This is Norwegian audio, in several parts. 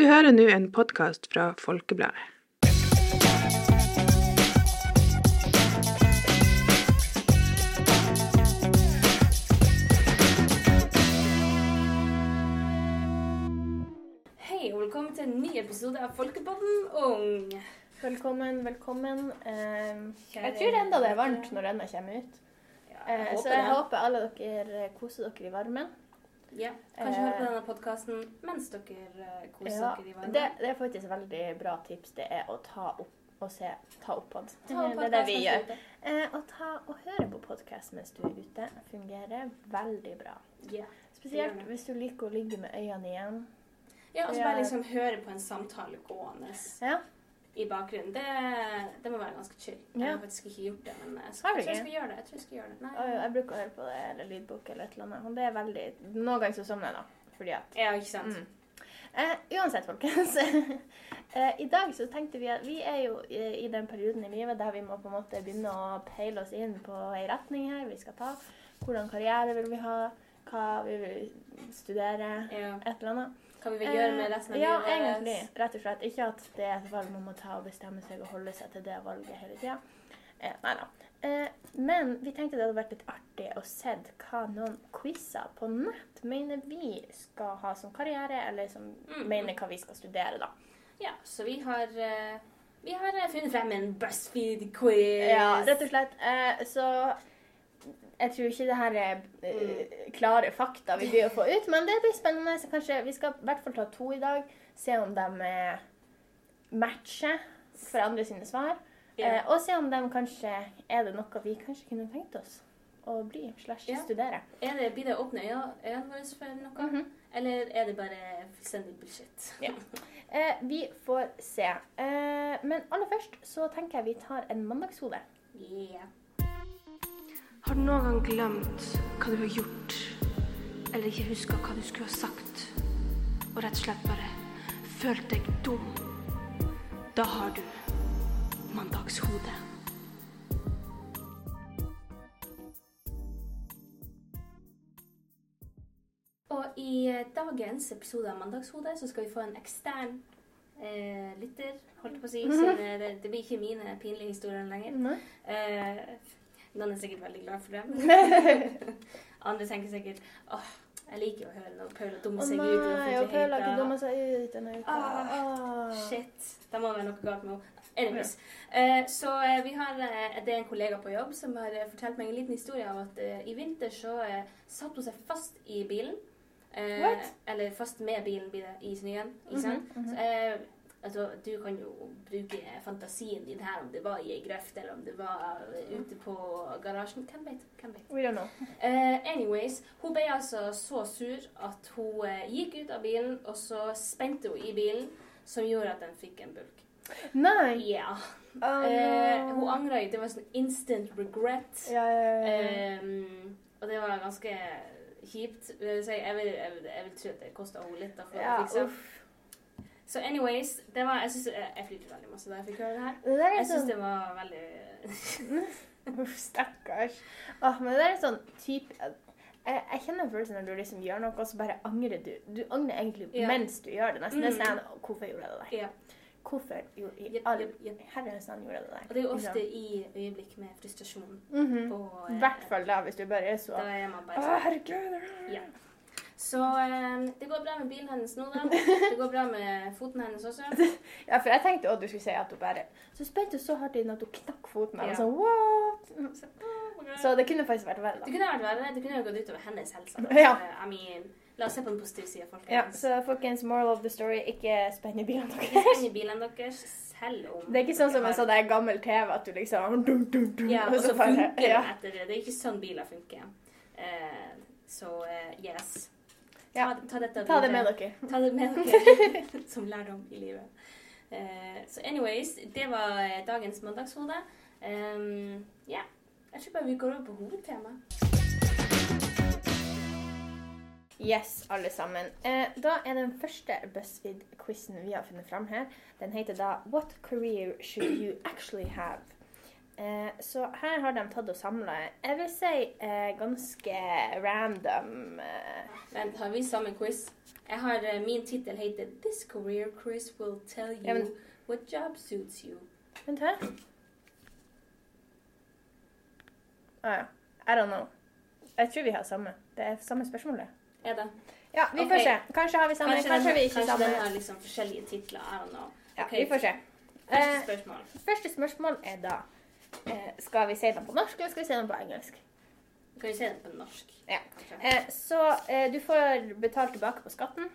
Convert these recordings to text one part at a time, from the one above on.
Du hører nå en podkast fra Folkebladet. Hei, og velkommen til en ny episode av Folkepodden Ung. Velkommen, velkommen. Eh, jeg tror enda det er varmt når denne kommer ut. Ja, Eh, så jeg det. håper alle dere koser dere i varmen. Ja, kanskje Eh, høre på denne podkasten mens dere eh, koser Ja, dere i varmen. det, det er faktisk et veldig bra tips. Det er å ta opp og se Ta opp pod. Ta opp det er det vi gjør. Eh, å ta og høre på podkast mens du er ute fungerer veldig bra. Yeah. Spesielt hvis du liker å ligge med øynene igjen. ja, og så bare liksom høre på en samtale gående Ja. I bakgrunnen. Det, det må være ganske chill. Jeg har faktisk ikke gjort det, men jeg, skal, jeg tror jeg skal gjøre det. Jeg tror jeg skal gjøre det. Nei. Jeg bruker å høre på det eller lydbok eller et eller annet. Men det er veldig Noen ganger så sovner jeg, da. Fordi at Ja, ikke sant? Mm. Eh, uansett, folkens. eh, I dag så tenkte vi at vi er jo i, i den perioden i livet der vi må på en måte begynne å peile oss inn på ei retning her vi skal ta. Hvordan karriere vil vi ha? Hva vi vil studere? Ja. Et eller annet. Hva vi vil gjøre med resten av Eh, ja, livet? egentlig. Rett og slett. Ikke at det er et valg man må ta og bestemme seg og holde seg til det valget hele tida. Eh, nei da. Eh, men vi tenkte det hadde vært litt artig å se hva noen quizer på nett mener vi skal ha som karriere, eller som Mm. mener hva vi skal studere, da. Ja, så vi har eh, vi har eh, funnet frem en BuzzFeed-quiz. Ja, rett og slett. Eh, så jeg tror ikke det her er uh, klare fakta vi blir å få ut, men det blir spennende. Så kanskje vi skal i hvert fall ta to i dag, se om de matcher matcher andre sine svar. Eh, og se om de kanskje er det noe vi kanskje kunne tenkt oss å bli slash Ja. studere. Er det, blir det åpne øynene våre for noe? Mhm. Eller er det bare fullstendig bullshit? Ja. uh, vi får se. Uh, men aller først så tenker jeg vi tar en mandagshode. Yeah. Har du noen gang glemt hva du har gjort, eller ikke huska hva du skulle ha sagt, og rett og slett bare følt deg dum? Da har du mandagshodet. Og i dagens episode av Mandagshodet så skal vi få en ekstern eh, lytter, holdt på å si. Siden eh, det, det blir ikke mine pinlige historier lenger. Eh, noen er sikkert veldig glad for det. Andre tenker sikkert åh, jeg liker å høre når Paula dummer seg ut nei, og Paula har ikke dumma seg ut denne uka. Ah. Shit. Da må det være noe galt med henne. Anyways. Eh, så uh, vi har, uh, det er en kollega på jobb som har eh, fortalt meg en liten historie av at i vinter så eh, satt hun seg fast i bilen. What? Eller fast med bilen blir det i snøen. Ikke -hmm, mm -hmm. Så, altså, du kan jo bruke fantasien din her, om det var i ei grøft eller om det var eh, ute på garasjen. Hvem vet? Hvem vet? We don't know. Uh, anyways, hun ble altså så sur at hun uh, gikk ut av bilen, og så spente hun i bilen, som gjorde at den fikk en bulk. Nei! Ja. Oh, Eh, uh, hun angra jo. Det var sånn instant regret. Ja, ja, ja. Ehm, og det var ganske kjipt. Jeg, vil, jeg, vil, jeg vil tro at det kosta henne litt. Da, for ja uff. Så anyways, det var, jeg, synes, jeg, flirte veldig masse da jeg fikk høre det her. Det er Jeg syns sånn det var veldig Uff, stakkars. Åh, men det er er sånn type jeg, jeg kjenner følelsen når du liksom gjør noe, og så bare angrer du. Du angrer egentlig Ja. mens du gjør det. Nesten. Det er Mm. sånn, Hvorfor gjorde jeg det der? Ja. Hvorfor gjorde jeg all herrens navn gjorde jeg det der? Og det er jo ofte i øyeblikk med frustrasjon. I mm eh, hvert fall da, hvis du bare er så Da er man Å, sånn. herregud. Ja. Så eh, det går bra med bilen hennes nå, da. Det går bra med foten hennes også. Ja, for jeg tenkte også du skulle si at hun bare Så spente så hardt inn at hun knakk foten. Og Ja. sånn, what? Så, oh, Så det kunne faktisk vært verre, det kunne vært verre. Det kunne jo gått utover hennes helse. Ja. I mean, la oss se på den positive sida, Ja, så folkens, moral of the story, ikke spenn i bilene deres. spenn i bilene deres, om Det er ikke sånn som en sånn gammel TV at du liksom dum, dum, dum, Ja, og og så funker det ja. etter det. Det er ikke sånn biler funker. Uh, så eh, yes. Ta, Ja. ta, dette Ta det med dere. Ta det med dere som lærdom i livet. Uh, så anyways, det var eh, dagens mandagshode. Um, yeah. Jeg tror bare vi går over på hovedtemaet. Yes, alle sammen. Uh, da er den første BuzzFeed-quizen vi har funnet fram her. Den heter da What career should you actually have? Eh, så her har de tatt og samla Jeg vil si eh, ganske random eh, Vent, har vi samme quiz? Jeg har, eh, Min tittel heter 'This career quiz will tell you Ja, men- what job suits you'. Vent her. Å ja. I don't know. Jeg tror vi har samme. Det er samme spørsmålet. Er det? Ja, vi får se. Kanskje har vi samme, kanskje, den, har vi ikke kanskje samme. den har liksom forskjellige titler. I don't know. Ja, vi får se. Første Eh, spørsmål. første spørsmål er da eh, Skal vi si den på norsk, eller skal vi si den på engelsk? Kan vi si den på norsk? Ja. Eh, så eh, du får betalt tilbake på skatten.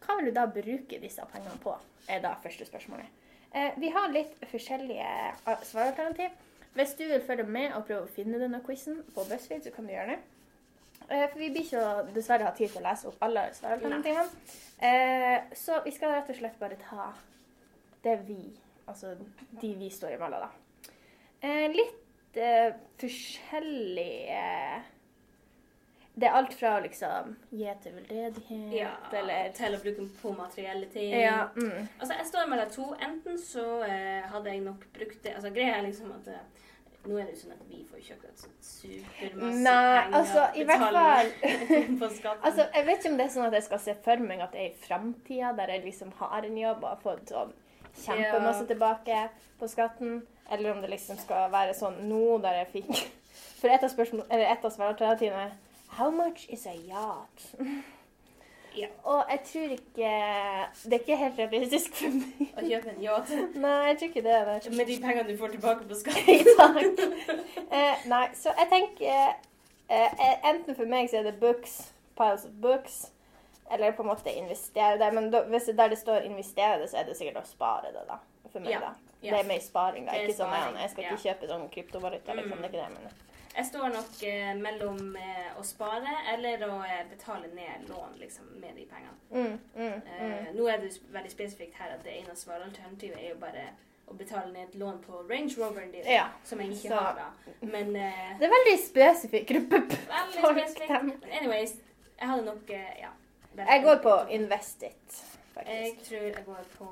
Hva vil du da bruke disse pengene på? er da første spørsmålet. Eh, vi har litt forskjellige eh, svaralternativ. Hvis du vil følge med og prøve å finne denne quizen på BuzzFeed, så kan du gjøre det. Eh, for vi blir ikke dessverre ha tid til å lese opp alle svaralternativene. Eh, så vi skal rett og slett bare ta det vi, altså de vi står imellom, da. Eh, litt eh, forskjellig eh, Det er alt fra liksom gi til veldedighet, Ja, eller til å bruke på materielle ting. Ja. Mm. Altså, jeg står mellom to. Enten så eh, hadde jeg nok brukt det Altså, greia er liksom at eh, nå er det jo sånn at vi får ikke et sånt supermasse Nei, penger. altså, i hvert betaler på skatten. Altså, Jeg vet ikke om det er sånn at jeg skal se for meg at det er i framtida, der jeg liksom har en jobb og har fått sånn kjempemasse Ja. tilbake på skatten, eller om det liksom skal være sånn nå der jeg fikk For et av spørsmål, eller et av svaralternativene er How much is a yacht? Ja. Og jeg tror ikke Det er ikke helt realistisk for meg. Å kjøpe en yacht Nei, jeg tror ikke det det. med de pengene du får tilbake på skatten. Takk. Eh, nei, så jeg tenker eh, eh, Enten for meg så er det books, piles of books, eller på en måte investere det. Men da, hvis det der det står 'investere det', så er det sikkert å spare det, da. For meg, Ja, da. Det er mer sparing, da. Ikke sånn sparing, jeg, jeg skal ikke kjøpe sånn kryptovaluta, liksom. Mm. Det er ikke det, men Jeg står nok eh, mellom eh, å spare eller å eh, betale ned lån liksom, med de pengene. mm, mm, Eh, mm. nå er det veldig spesifikt her at det eneste svaralternativet er jo bare å betale ned et lån på Range Roveren din, Ja. som jeg ikke så- har, da. Men eh, Det er veldig spesifikk gruppe veldig folk. dem. Anyways, jeg hadde nok eh, ja. Jeg går på Investit, Jeg tror jeg går på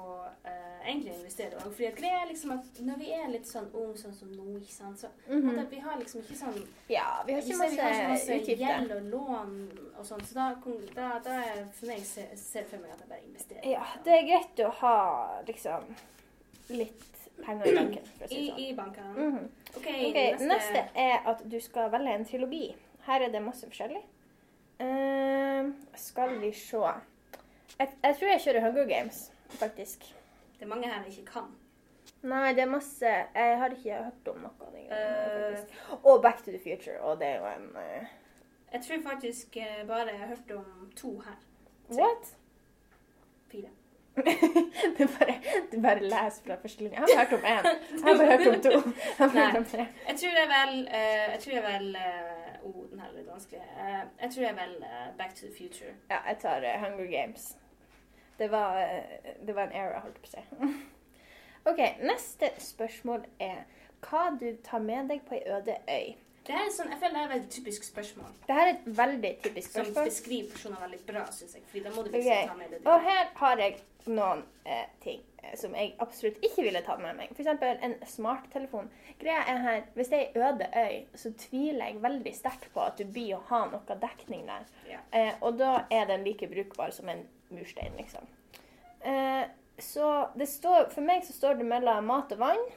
uh, egentlig investere òg. For greia er liksom at når vi er litt sånn ung sånn som nå, ikke sant, så Mhm. at vi har liksom ikke sånn Ja, vi har ikke har masse utgifter. gjeld og lån og sånt, så da, da, da meg ser jeg for meg at jeg bare investerer. Ja, det er greit å ha liksom litt penger i banken, for å si det sånn. i bankene. Mhm. OK, Ok, neste. er at du skal velge en trilogi. Her er det masse forskjellig. Eh, skal vi se jeg, jeg tror jeg kjører Hunger Games, faktisk. Det er mange her jeg ikke kan. Nei, det er masse Jeg har ikke hørt om noe av det. Uh. Og Back to the Future, og det er jo en uh... Jeg tror faktisk eh, bare jeg har hørt om to her. What? Fire. du, bare, du bare leser fra første linje. Jeg har bare hørt om én. Jeg har bare hørt om to. Jeg har hørt om tre. Jeg tror jeg vel uh, Jeg tror jeg vel uh, oh, den her er litt vanskelig. Uh, jeg tror jeg vel eh, Back to the Future. Ja, jeg tar Hunger Games. Det var, det var en era, holdt på å si. OK, neste spørsmål er hva du tar med deg på ei øde øy. Det her er sånn, jeg føler det er et veldig typisk spørsmål. Dette er et veldig typisk spørsmål. Som beskriver personer veldig bra, syns jeg. Fordi da må du Ok, liksom ta med det Og her har jeg noen eh, ting eh, som jeg absolutt ikke ville tatt med meg. F.eks. en smarttelefon. Greia er her, Hvis det er ei øde øy, så tviler jeg veldig sterkt på at du blir å ha noe dekning der. Ja. Eh, og da er den like brukbar som en murstein, liksom. Eh, så det står, for meg så står det mellom mat og vann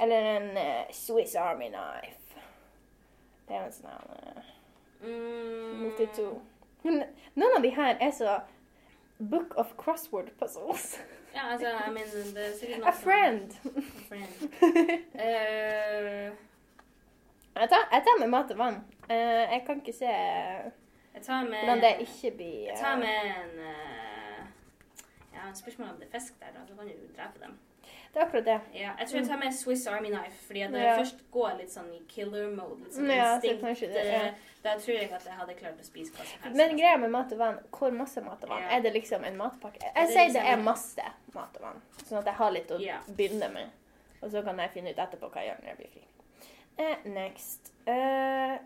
eller en eh, Swiss Army knife. Det er jo en sånn her eh, Mm, 92. Men noen av de her er så Book of crossword puzzles. Ja, altså, I mean, det er sikkert A noe friend. A friend. uh, Jeg tar, jeg tar med mat og vann. Eh, jeg kan ikke se jeg hvordan det ikke blir Jeg eh, tar med en uh, Ja, spørsmål om det er fisk der, da, så kan du drepe dem. Det er akkurat det. Ja, jeg tror jeg tar med Swiss Army Knife, fordi at når jeg først går litt sånn i killer mode, litt sånn Ja, så instinkt, kanskje det, eh, ja. da tror jeg at jeg hadde klart å spise hva som helst. Men greia med mat og vann, hvor masse mat og vann? Ja. Er det liksom en matpakke? Jeg sier liksom- det er masse mat og vann, sånn at jeg har litt å begynne med. Og så kan jeg finne ut etterpå hva jeg gjør når jeg blir fri. Eh, next. Uh,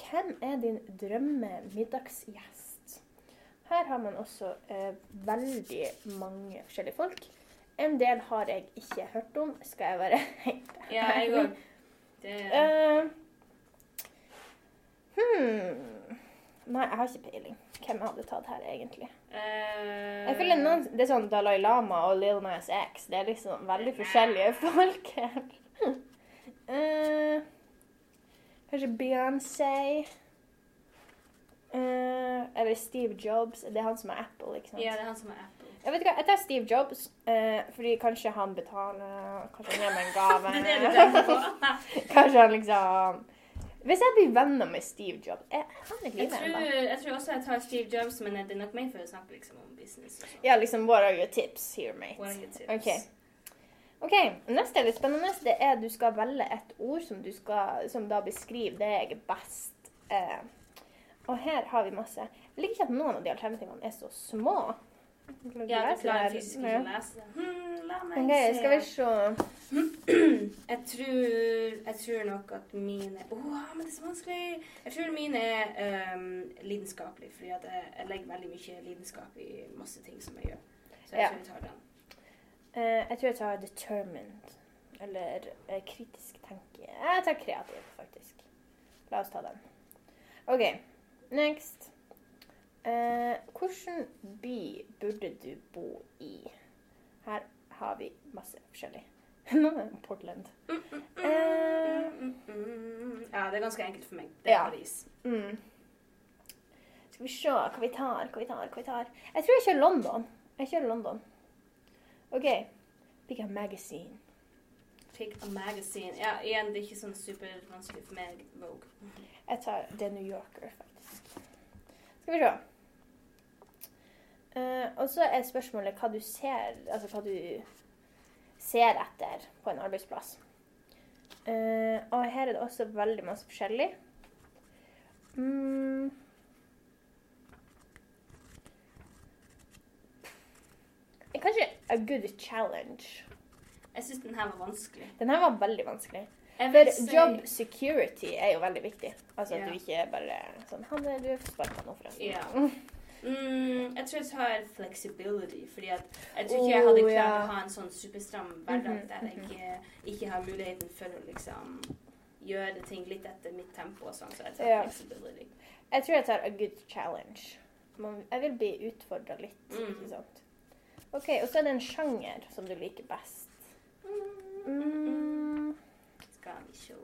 hvem er din drømmemiddagsgjest? Her har man også uh, veldig mange forskjellige folk. En del har jeg ikke hørt om, skal jeg være helt Ja, jeg òg. Det Eh, hmm. Nei, jeg har ikke peiling. Hvem jeg hadde tatt her, egentlig. Uh, Jeg føler noen, Det er sånn Dalai Lama og Lil Nas X. Det er liksom veldig forskjellige folk her. uh, kanskje Beyoncé. Eller Steve Jobs. Det er han som er Apple, ikke sant? Ja, det er han som er Apple. Jeg vet ikke, jeg tar Steve Jobs, eh, fordi kanskje han betaler Kanskje han gir meg en gave. Det er det du tenker på. kanskje han liksom Hvis jeg blir venner med Steve Jobs Er han er Jeg tror, jeg tror også jeg tar Steve Jobs, men det er nok meg for å snakke liksom om business. Og sånn. Ja, liksom What are your tips here, mate? What are your tips? Ok. OK, neste er litt spennende. Det er du skal velge et ord som, du skal, som da beskriver deg best. Eh, og her har vi masse. Jeg liker ikke at noen av de alternativene er så små. Ja, du klarer fysisk ikke å lese. Hmm, la meg se. skal vi se. Jeg tror, jeg tror nok at mine Åh, men det er så vanskelig! Jeg tror mine er um, lidenskapelige, fordi at jeg, jeg legger veldig mye lidenskap i masse ting som jeg gjør. Så jeg Ja. tror jeg tar den. Uh, jeg tror jeg tar determined. Eller uh, kritisk tenke. Jeg tar kreativ, faktisk. La oss ta den. OK, next. Eh, hvilken by burde du bo i? Her har vi masse forskjellig. Portland. Mm, Mm, mm. Ja, det er ganske enkelt for meg. Det er Ja. Paris. mm. Skal vi se hva vi tar, hva vi tar, hva vi tar. Jeg tror jeg kjører London. Jeg kjører London. OK. Pick a magazine. Pick a magazine. Ja, igjen, det er ikke sånn supervanskelig for meg. Vogue. Jeg tar The New Yorker, faktisk. Skal vi se. Uh, og så er spørsmålet hva du ser Altså hva du ser etter på en arbeidsplass. Uh, og her er det også veldig masse forskjellig. Mm. Kanskje a good challenge. Jeg syns den her var vanskelig. Den her var veldig vanskelig. For job security er jo veldig viktig. Altså at du ikke bare sånn Han er du sparka nå, fra. Yeah. Mm, jeg tror jeg tar flexibility, fordi at jeg tror ikke jeg hadde Oh, klart yeah. å ha en sånn superstram hverdag Mhm, der jeg ikke, ikke har muligheten for å liksom gjøre ting litt etter mitt tempo og sånn, så jeg tar flexibility. Jeg tror jeg tar a good challenge. Man, jeg vil bli utfordra litt. Mm. ikke sant? OK, og så er det en sjanger som du liker best. Mm, Skal vi se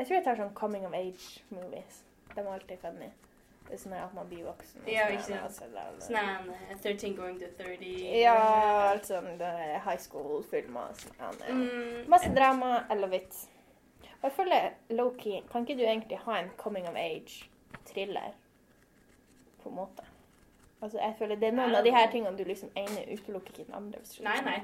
jeg tror jeg tar sånn coming of age movies. De er alltid funny. Det er sånn at man blir voksen. Ja, sånn ikke sant. altså, Sånn en, eh, 13 going to 30. Ja, alt sånn high school-filmer sånn. Mm, Masse drama eller vits. Og jeg føler low-key Kan ikke du egentlig ha en coming of age-thriller? På en måte. Altså, jeg føler Det er noen av de her tingene du liksom ene utelukker ikke den andre. Nei, nei.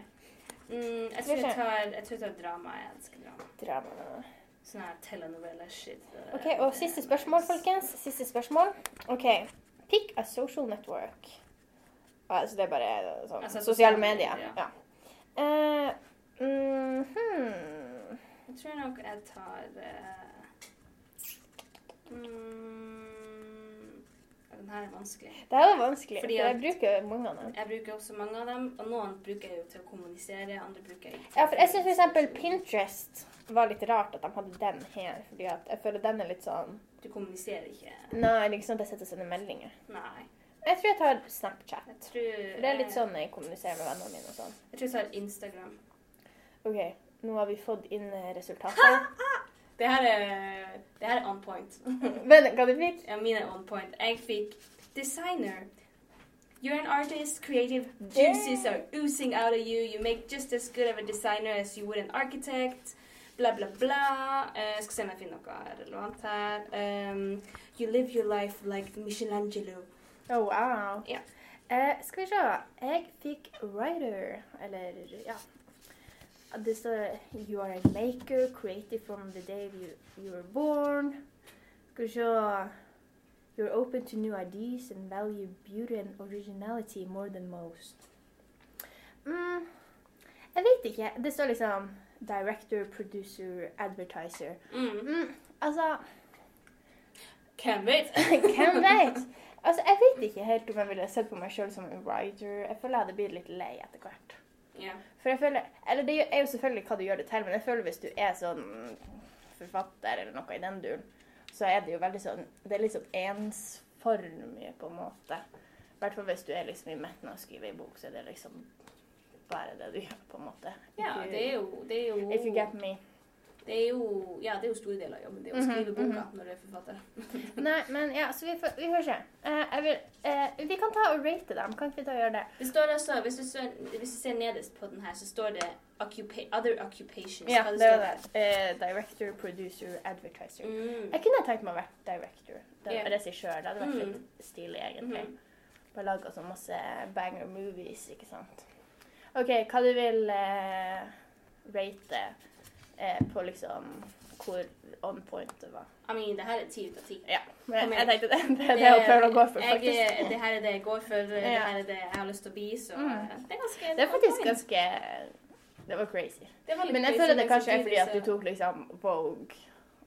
Mm, jeg, tror jeg, tar, jeg tror jeg tar drama. Jeg elsker drama. Drama. Sånn her telenovelle-shit. OK, og siste spørsmål, folkens. Siste spørsmål. OK. Pick a social network. Altså, det er bare sånn Altså, sosiale medier. medier. Ja. Uh, mm, hmm. Jeg tror nok jeg tar uh, mm, Den her er vanskelig. Det er jo vanskelig, Fordi for jeg bruker mange av dem. Jeg bruker også mange av dem, og noen bruker jeg jo til å kommunisere, andre bruker jeg ikke. Ja, for jeg syns f.eks. Pinterest var litt rart at de hadde den her. fordi jeg føler den er litt sånn Du kommuniserer ikke. Nei, det er ikke sånn at jeg setter sånne meldinger. Nei. Jeg tror jeg tar Snapchat. Jeg tror det er litt sånn jeg kommuniserer med vennene mine og sånn. Jeg tror jeg tar Instagram. OK, nå har vi fått inn eh, resultatet. Det her er, det her er on point. Men hva du fikk? ja, mine er on point. Jeg fikk designer. You're an artist, creative juices are oozing out of you. You make just as good of a designer as you would an architect. Bla, bla, bla. Uh, skal se om jeg finner noe relevant her. Um, you live your life like Michelangelo. Oh, wow. Ja. Uh, skal vi se. Jeg fikk writer. Eller, ja. Det står You are a maker, creative from the day you, you were born. Skal vi se. You're open to new ideas and value beauty and originality more than most. Mm, jeg vet ikke. Det står liksom director, producer, advertiser. Mm. Mm, altså Hvem vet? Hvem vet? Altså, Jeg vet ikke helt om jeg ville sett på meg sjøl som en writer. Jeg føler jeg hadde blitt litt lei etter hvert. Ja. For jeg føler Eller det er jo selvfølgelig hva du gjør det til, men jeg føler hvis du er sånn forfatter eller noe i den duren, så er det jo veldig sånn Det er litt sånn ensformig, på en måte. I hvert fall hvis du er liksom i midten av å skrive ei bok, så er det liksom bare det du gjør, på en måte. ja, yeah, det er jo, det er jo If you get me. Det er jo, ja, det er jo store deler av jobben. Det å Mhm, skrive boka mhm. når du er forfatter. Nei, men ja, så vi får, vi får se. Uh, vil, uh, vi kan ta og rate dem. Kan ikke vi og gjøre det? Det står altså, hvis du, ser, hvis du ser nederst på den her, så står det occupa other occupations. Ja, det er det. Uh, director, producer, advertiser. Mm. Jeg kunne tenkt meg å være director. Det Ja. Regissør. Det hadde vært Mm. litt stilig, egentlig. Mm. Bare laga så masse banger movies, ikke sant. OK, hva du vil rate eh, på liksom hvor on point det var? I mean, det her er ti ut av ti. Ja. Men jeg tenkte det, det er det jeg prøver å gå for, faktisk. Jeg, Det her er det jeg går for. Det Ja. her er det jeg har lyst til å bli. Så Mm. eh, det er ganske Det er faktisk point. ganske Det var crazy. Det var Men jeg føler det kanskje er fordi at du tok liksom Vogue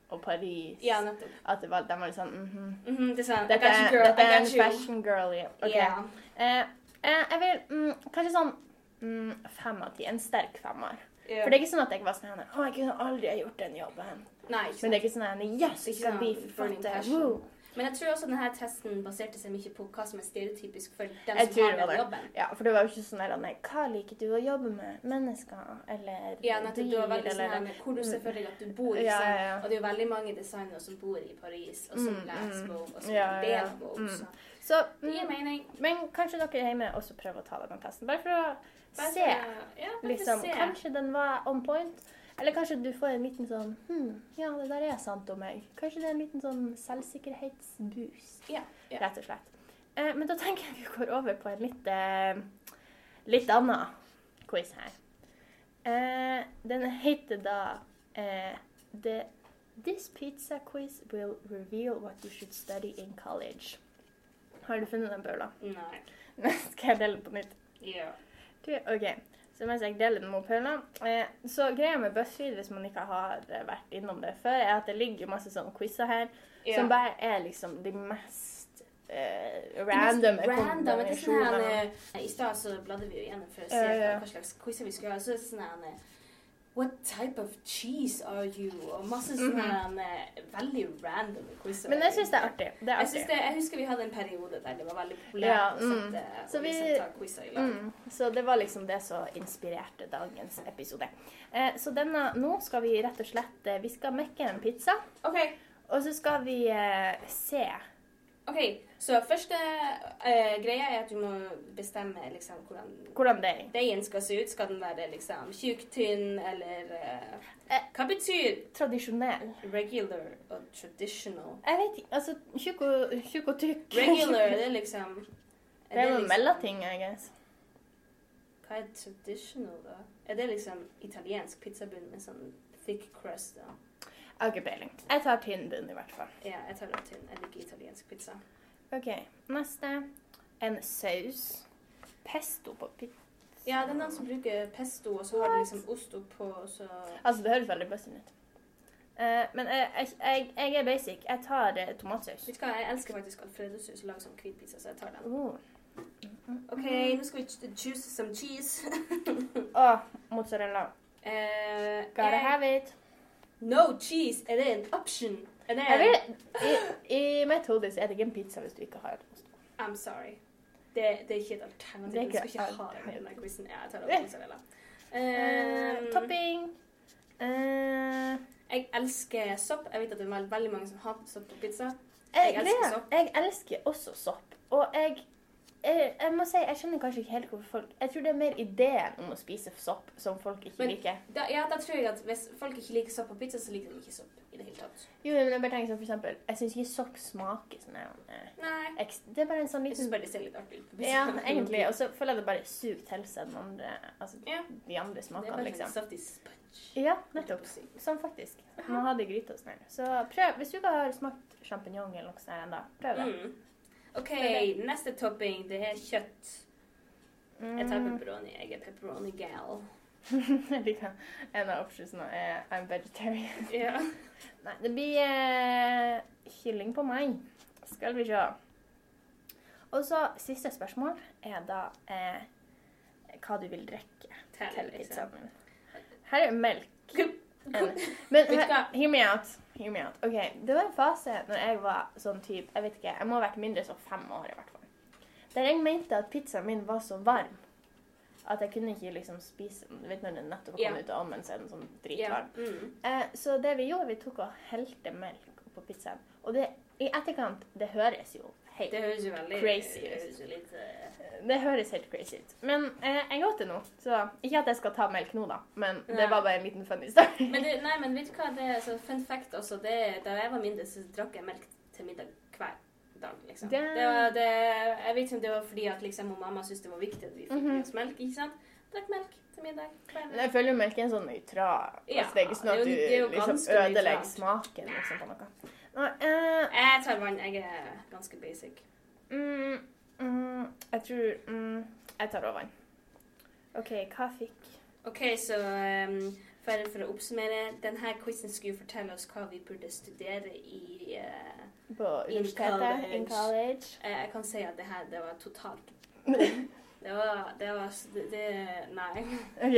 og Paris. Ja, nettopp. At det var, de var litt sånn mhm. Mhm, det er sånn, Dette, er- en fashion girl, ja. Okay. Yeah. Uh, uh, jeg vil mm, kanskje sånn mm, fem av ti. En sterk femmer. Ja. For det er ikke sånn at jeg var sånn Å, jeg kunne aldri ha gjort den jobben. Nei. Men det er ikke sånn at Yes, jeg skal bli forfatter. Men jeg tror også denne testen baserte seg mye på hva som er stereotypisk for den Jeg som har den jobben. Ja, for det var jo ikke sånn der Nei, hva liker du å jobbe med? Mennesker? Eller Ja, nettopp. du var veldig sånn her med hvor du ser for deg at du bor. Ja, Liksom. ja, ja. Og det er jo veldig mange designere som bor i Paris, og som Mm, leser mm. Vogue, og som Ja, er ja, av Vogue. mm. Så det gir mm, mening. Men kanskje dere hjemme også prøver å ta denne testen. Bare for å Bare se. Ja, Liksom, se. kanskje den var on point. Eller kanskje du får en liten sånn Hm, ja, det der er sant om meg. Kanskje det er en liten sånn selvsikkerhetsboost. Ja, ja. Rett og slett. Eh, men da tenker jeg vi går over på en litt, eh, litt annen quiz her. Eh, den heter da eh, the, This pizza quiz will reveal what you should study in college. Har du funnet den, Paula? Nei. Skal jeg dele på nytt? Ja. Du, OK. Så mens jeg deler den med Paula eh, Så greia med BuzzFeed, hvis man ikke har vært innom det før, er at det ligger masse sånne quizer her Ja. som bare er liksom de mest eh, random er sånn eh, I stad så bladde vi jo gjennom for å se Ja, ja. hva slags quizer vi skulle ha. Så er det sånn her eh, What type of cheese are you? Og masse sånne her, eh, veldig random quizer. Mhm. Men jeg syns det er artig. Det er Jeg, det, jeg husker vi hadde en periode der det var veldig populært Ja, å mm. sette Så vi- liksom quizer i lag. Mm, så det var liksom det som inspirerte dagens episode. Eh, så denne, nå skal vi rett og slett eh, Vi skal mekke en pizza, OK, og så skal vi eh, se ok, så første uh, greia er at du må bestemme liksom hvordan hvordan er. deigen skal se ut. Skal den være liksom tjukk, tynn, eller uh, Eh. Hva betyr Tradisjonell. regular og traditional? Jeg vet ikke. Altså tjukk og, tjukk og tykk. Regular, det er liksom Det er jo liksom- mellomting, I guess. Hva er traditional, da? Er det liksom italiensk pizzabunn med sånn thick crust? da? Jeg har ikke peiling. Jeg tar tynn bunn, i hvert fall. Ja, jeg tar den tynn. Jeg liker italiensk pizza. OK. Neste. En saus. Pesto på pizza. Ja, det er noen som bruker pesto, og så har de liksom ost oppå, og så Altså, det høres veldig busty ut. Uh, men jeg, jeg, jeg, er basic. Jeg tar uh, tomatsaus. Vet du hva, jeg elsker faktisk alfredosaus og lager sånn hvit pizza, så jeg tar den. Oh. OK, nå skal vi ch- choose some cheese. Åh, mozzarella. Uh, Gotta jeg- have it. No cheese, er det en option? Vet, i, I mitt hode så er det ikke en pizza hvis du ikke har ost. I'm sorry. Det, det er ikke et alternativ. Det er Du skal ikke ha det i denne quizen. Ja, jeg tar det mozzarella. Um, topping. Uh, Jeg elsker sopp. Jeg vet at det er veldig mange som hater sopp på pizza. jeg, Jeg elsker sopp. jeg elsker også sopp. Og jeg, jeg, jeg må si, jeg skjønner kanskje ikke helt hvorfor folk Jeg tror det er mer ideen om å spise sopp som folk ikke Men- liker. Da, ja, da tror jeg at hvis folk ikke liker sopp på pizza, så liker de ikke sopp i det hele tatt. Jo, men jeg bare tenker sånn for eksempel Jeg syns ikke sopp smaker sånn eh, Nei. Det er bare en sånn Jeg syns bare det ser litt artig ut. Ja, egentlig. Og så føler jeg det bare suger til seg den andre Altså Ja. de andre Det er bare liksom. sånn saftig sponge. Ja, nettopp. Sånn faktisk. Man har det i gryta og sånn. Så prøv. Hvis du ikke har smakt sjampinjong eller noe sånt ennå, prøv det. Mm. OK, det. neste topping, det er kjøtt. Jeg tar Mm. pepperoni. Jeg er pepperoni-gal. Jeg liker en av optionsene er I'm vegetarian. Ja. Nei, det blir eh, kylling på meg. Skal vi se. Og så siste spørsmål er da eh, hva du vil drikke Til, til pizzaen min. Her er melk. En- Men he- hear me out. Hear me out. Ok, Det var en fase når jeg var sånn type Jeg vet ikke, jeg må ha vært mindre så fem år i hvert fall. Der jeg mente at pizzaen min var så varm at jeg kunne ikke liksom spise den. Du vet når den nettopp Ja. kommet ut av ovnen, så er den sånn dritvarm. Yeah. Mm. Eh, så det vi gjorde, vi tok og helte melk på pizzaen. Og det, i etterkant, det høres jo helt Det høres jo veldig Crazy Det ut. høres jo litt eh, Det høres helt crazy ut. Men eh, jeg åt det nå, så ikke at jeg skal ta melk nå, da. Men Nei. det var bare en liten funny story. Men, det, nei, men vet du hva, det er så fun fact også. Det, da jeg var mindre, så drakk jeg melk til middag dag. liksom. Det- Det var, det, jeg vet ikke om det var fordi at liksom, mamma syntes det var viktig at vi fikk mm -hmm. oss melk. ikke sant? Drakk melk til middag Men jeg føler jo melk er en sånn nøytral Ja, altså, Det er ikke sånn at du liksom ødelegger smaken liksom, på noe. Nå, uh, Jeg tar vann. Jeg er ganske basic. mm, mm, jeg tror mm, Jeg tar òg vann. OK, hva fikk OK, så um, for, for å oppsummere Denne quizen skulle fortelle oss hva vi burde studere i eh, på In universitetet? college. In college. eh, Jeg kan si at det her det var totalt Det var, det var det, det, Nei. OK,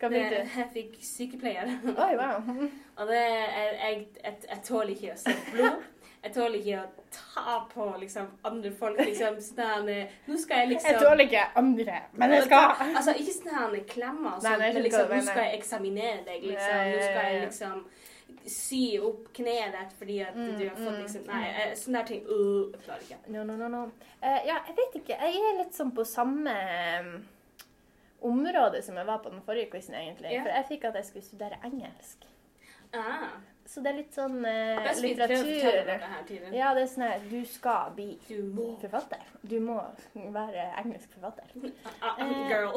hva fikk du? jeg fikk sykepleier. Oi, wow. Og det, jeg, jeg, jeg, jeg tåler ikke å se blod. Jeg tåler ikke å ta på liksom, andre folk. Liksom, sånn, eh, nå skal jeg liksom Jeg tåler ikke andre, men jeg skal. Altså, ikke sånn nei, jeg men liksom, nå skal jeg eksaminere deg. Liksom. Nå skal jeg ja, ja. liksom sy opp kneet ditt fordi at Mm, du har fått mm, liksom Nei, mm. eh, sånne der ting uh, jeg klarer ikke. No, no, no, no. Uh, ja, jeg vet ikke. Jeg er litt sånn på samme um, område som jeg var på den forrige quizen, egentlig. Yeah. For jeg fikk at jeg skulle studere engelsk. Ah, Så det er litt sånn eh, fortelle litteratur. her. Ja, det er sånn her Du skal bli Du forfatter. Du må være engelsk forfatter. Uh, Eh, girl.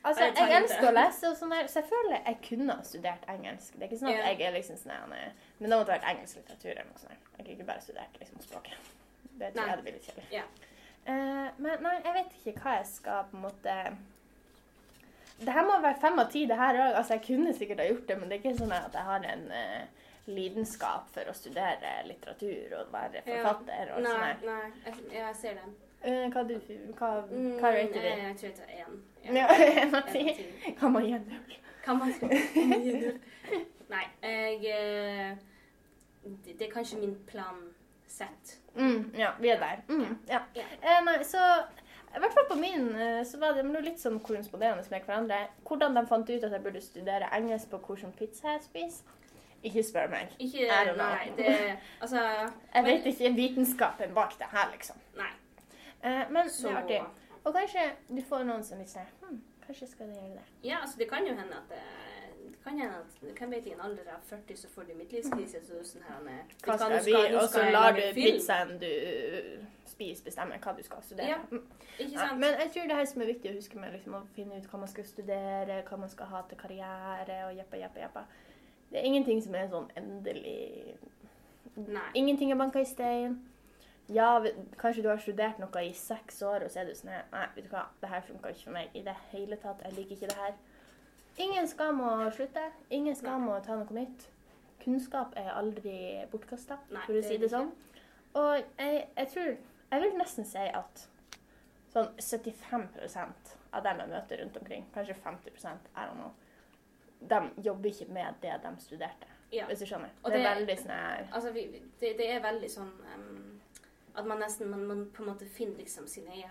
Altså, Jeg jeg elsker å lese, sånn der, så jeg føler jeg kunne ha studert engelsk. Det er ikke sånn at yeah. jeg er liksom sånn Men det måtte vært engelsk litteratur eller noe sånt. Jeg kunne ikke bare studert liksom språket. Det tror jeg hadde blitt litt kjedelig. Yeah. Uh, men nei, jeg vet ikke hva jeg skal på en måte Det her må være fem av ti, det her òg. Altså, jeg kunne sikkert ha gjort det, men det er ikke sånn at jeg har en uh, lidenskap for å studere litteratur og være Ja. forfatter og sånn Nei, nei. Jeg, jeg ser den. Eh, hva, du, hva, Mm, hva rater jeg, du? jeg tror jeg tar én. Ja, en av ti. Kan man gi null? Kan man gi null? Nei, jeg eh, det, det er kanskje min plan sett. Mm, ja, vi er der. Mm, ja. Eh, nei, så i hvert fall på min så var det det litt sånn korresponderende med hverandre. Hvordan de fant ut at jeg burde studere engelsk på hvilken pizza jeg spiser. Ikke spør meg. Ikke. Nei, det Altså Jeg men- vet ikke vitenskapen bak det her, liksom. Eh, men Så det er artig. Og kanskje du får noen som vil se. hm, Kanskje skal du gjøre det. Ja, altså det kan jo hende at det, det kan hende at Hvem vet, i en alder av 40 så får du midtlivskrise. Så sånn her med Hva du kan- skal bli? Og så lar du pizzaen du spiser, bestemme hva du skal studere. Ja. ikke Ikke Ja, sant? men jeg tror det her som er viktig å huske med liksom, å finne ut hva man skal studere, hva man skal ha til karriere og jeppa, jeppa, jeppa. Det er ingenting som er sånn endelig Nei. Ingenting er banka i stein. Ja, kanskje du har studert noe i seks år, og så er du sånn Nei, vet du hva, det her funka ikke for meg i det hele tatt. Jeg liker ikke det her. Ingen skam å slutte. Ingen skam å ta noe nytt. Kunnskap er aldri bortkasta, for å si det det sånn. Og jeg, jeg tror Jeg vil nesten si at sånn 75% av dem jeg møter rundt omkring, kanskje 50 I don't know, de jobber ikke med det de studerte. Ja. Hvis du skjønner. Og det er veldig sånn Altså, det, det er veldig sånn em, At man nesten man, man på en måte finner liksom sin egen,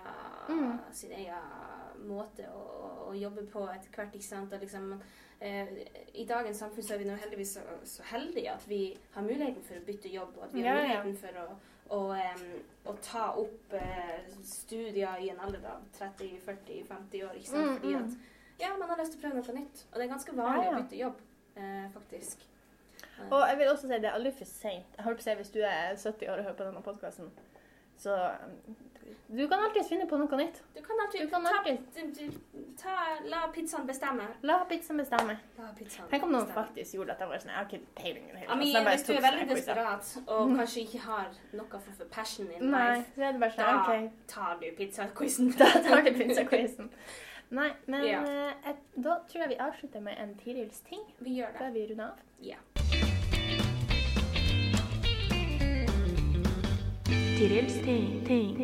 Mm. sin egen måte å, å, jobbe på etter hvert. ikke sant? Og liksom, eh, I dagens samfunn så er vi nå heldigvis så, så heldige at vi har muligheten for å bytte jobb, og at vi har Ja, ja. muligheten for å, å, um, å ta opp eh, studier i en alder av 30-40-50 år. ikke sant? Mm, Fordi mm. at ja, man har lyst til å prøve noe nytt. Og det er ganske vanlig Ja, ja. å bytte jobb, eh, faktisk. Og jeg vil også si det er aldri for seint. Si hvis du er 70 år og hører på denne podkasten, så um, Du kan alltid finne på noe nytt. Du kan alltid, Du kan ta, alltid- Ta, du, ta, La pizzaen bestemme. La pizzaen bestemme. La pizzaen Tenk om noen bestemme. faktisk gjorde at jeg var sånn Jeg har ikke peiling hvis du er veldig desperat og kanskje ikke har noe for, for passion in Nei, life, bare sånn da okay. tar du pizzaquizen. da tar du pizzaquizen. Nei, men eh, et, da tror jeg vi avslutter med en Tirils ting Vi gjør det. før vi runder av. Ja. Tirils ting. ting.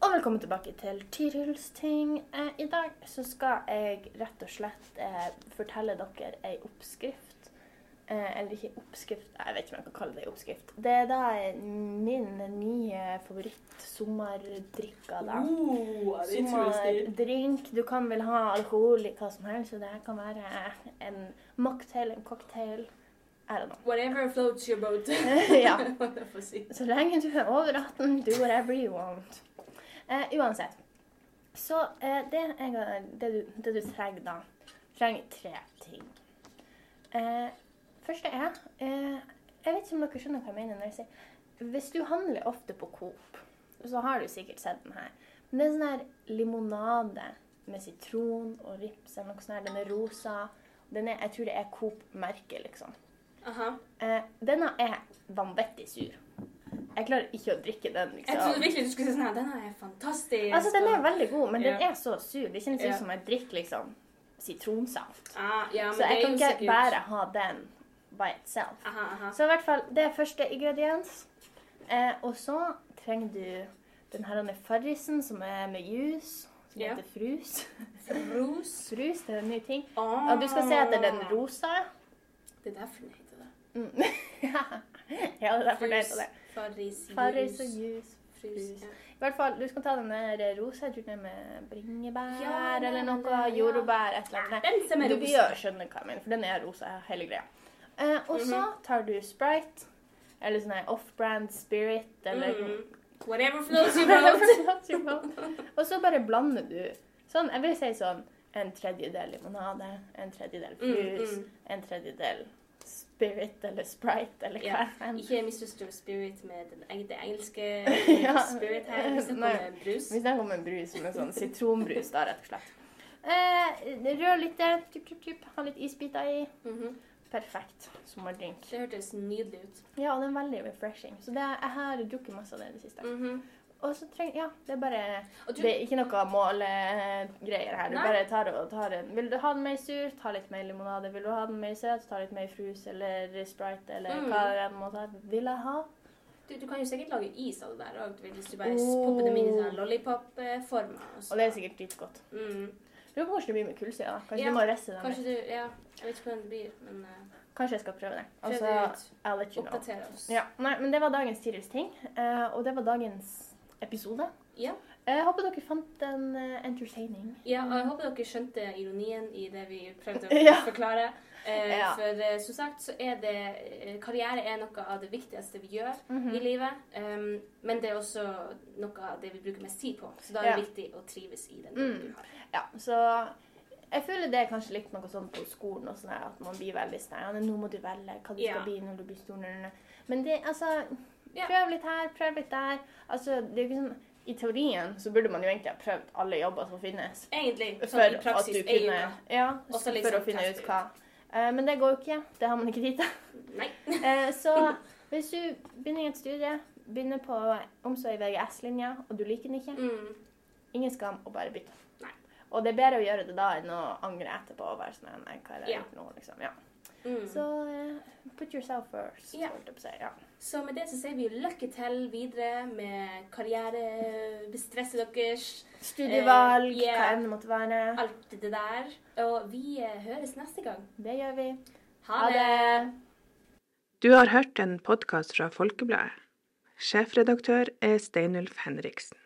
Og velkommen tilbake til Tirils ting. Eh, I dag så skal jeg rett og slett eh, fortelle dere ei oppskrift. Eh, eller ikke oppskrift, jeg vet ikke om jeg kan kalle det oppskrift. Det er da min nye favoritt-sommerdrikka. Uh, Sommerdrink. Du kan vel ha alkohol i hva som helst, så det her kan være en mocktail, en cocktail. I don't know. Whatever floats your boat. ja. Så lenge du er over 18, do whatever you want. Eh, uansett. Så eh, det, jeg, det, du, det du trenger da, trenger tre ting. Eh, første er eh, Jeg vet ikke om dere skjønner hva jeg mener når jeg sier Hvis du handler ofte på Coop, så har du sikkert sett den her. Men det er sånn her limonade med sitron og rips eller noe sånt. her. Den er rosa. Den er, jeg tror det er Coop-merket, liksom. Aha. Eh, denne er vanvittig sur. Jeg klarer ikke å drikke den. Jeg trodde liksom. virkelig du skulle si sånn her, denne er fantastisk. Altså, Den er veldig god, men den Ja. er så sur. Det kjennes ut Ja. som jeg drikker liksom sitronsaft. ah, ja, Så jeg kan ikke bare ha den by itself. Aha, aha. Så i hvert fall, det er første ingrediens. Eh, og så trenger du den her Farrisen som er med juice, som Ja. heter frus. Frus. frus, det er en ny ting. Oh. Og du skal se etter den rosa. Det er derfor den. Mm. ja, det er derfor det heter det. Farris, Farris og. Frus. Ja. I hvert fall, du skal ta den der rosa, med bringebær Ja, eller noe, jordbær, et eller annet. Den som Du bør skjønne hva jeg mener, for den er rosa, hele greia. Eh, og så Mhm. tar du Sprite, eller sånn off-brand Spirit, eller Mm. Whatever flows your boat. Og så bare blander du sånn, jeg vil si sånn, en tredjedel limonade, en tredjedel Mm, mm. en tredjedel Spirit eller Sprite, eller hva Ja. Ikke misforstå spirit med den det engelske Ja. spirit her. Vi snakker kommer om en brus. Vi snakker om en brus med sånn sitronbrus, da, rett og slett. Eh, rør litt, der, typ, typ, typ. ha litt isbiter i. Mhm. Perfekt sommerdrink. Det hørtes nydelig ut. Ja, og den er veldig refreshing. Så det, jeg har drukket masse av det i det siste. Mhm. Og så trenger Ja, det er bare du, Det er ikke noe målegreier her. Du Nei. bare tar og tar en Vil du ha den mer sur, ta litt mer limonade. Vil du ha den mer søt, ta litt mer frus eller Sprite eller Mm. hva det enn må ta. Vil jeg ha? du, du kan jo sikkert lage is av det der òg, hvis du bare Oh. popper dem inn i sånn lollipop-form. Og det er sikkert dritgodt. mm. Lurer på hvordan det blir med kullsyre. da. Kanskje Ja, du må resse den Kanskje litt. du Ja, jeg vet ikke hvordan det blir, men uh, Kanskje jeg skal prøve det. Altså. I'll let you know. Oppdatere oss. Ja, nei, men det var dagens Tirils ting, Uh, og det var dagens episode. Ja. Jeg håper dere fant den eh, entertaining. Ja, og jeg håper dere skjønte ironien i det vi prøvde å Ja. forklare. Eh, Ja. For eh, som sagt så er det eh, Karriere er noe av det viktigste vi gjør Mhm. i livet. Um, men det er også noe av det vi bruker mest tid på. Så da er det viktig å trives i den jobben Mm. du har. Ja, så jeg føler det er kanskje litt noe sånn på skolen og sånn at man blir veldig sånn Nå må du velge hva du skal bli når du blir stor. Men det, altså. Prøv litt her, prøv litt der. Altså, det er jo ikke sånn I teorien så burde man jo egentlig ha prøvd alle jobber som finnes. Egentlig, For sånn i at praksis, du er jo kunne Ja, Også for liksom å finne ut hva. Uh, men det går jo ikke. Det har man ikke tid til. Nei. uh, så hvis du begynner i et studie, begynner på omsorg i VGS-linja, og du liker den ikke, Mm. ingen skam å bare bytte. Nei. Og det er bedre å gjøre det da enn å angre etterpå og være sånn Nei, hva er det gjort nå, liksom. Ja. Mm. Så uh, put yourself first. yeah. holdt jeg på å si, ja. Så med det så sier vi lykke til videre med karrierebestresset deres. Studievalg, Eh, yeah. hva enn det måtte være. Alt det der. Og vi eh, høres neste gang. Det gjør vi. Ha det! Du har hørt en podkast fra Folkebladet. Sjefredaktør er Steinulf Henriksen.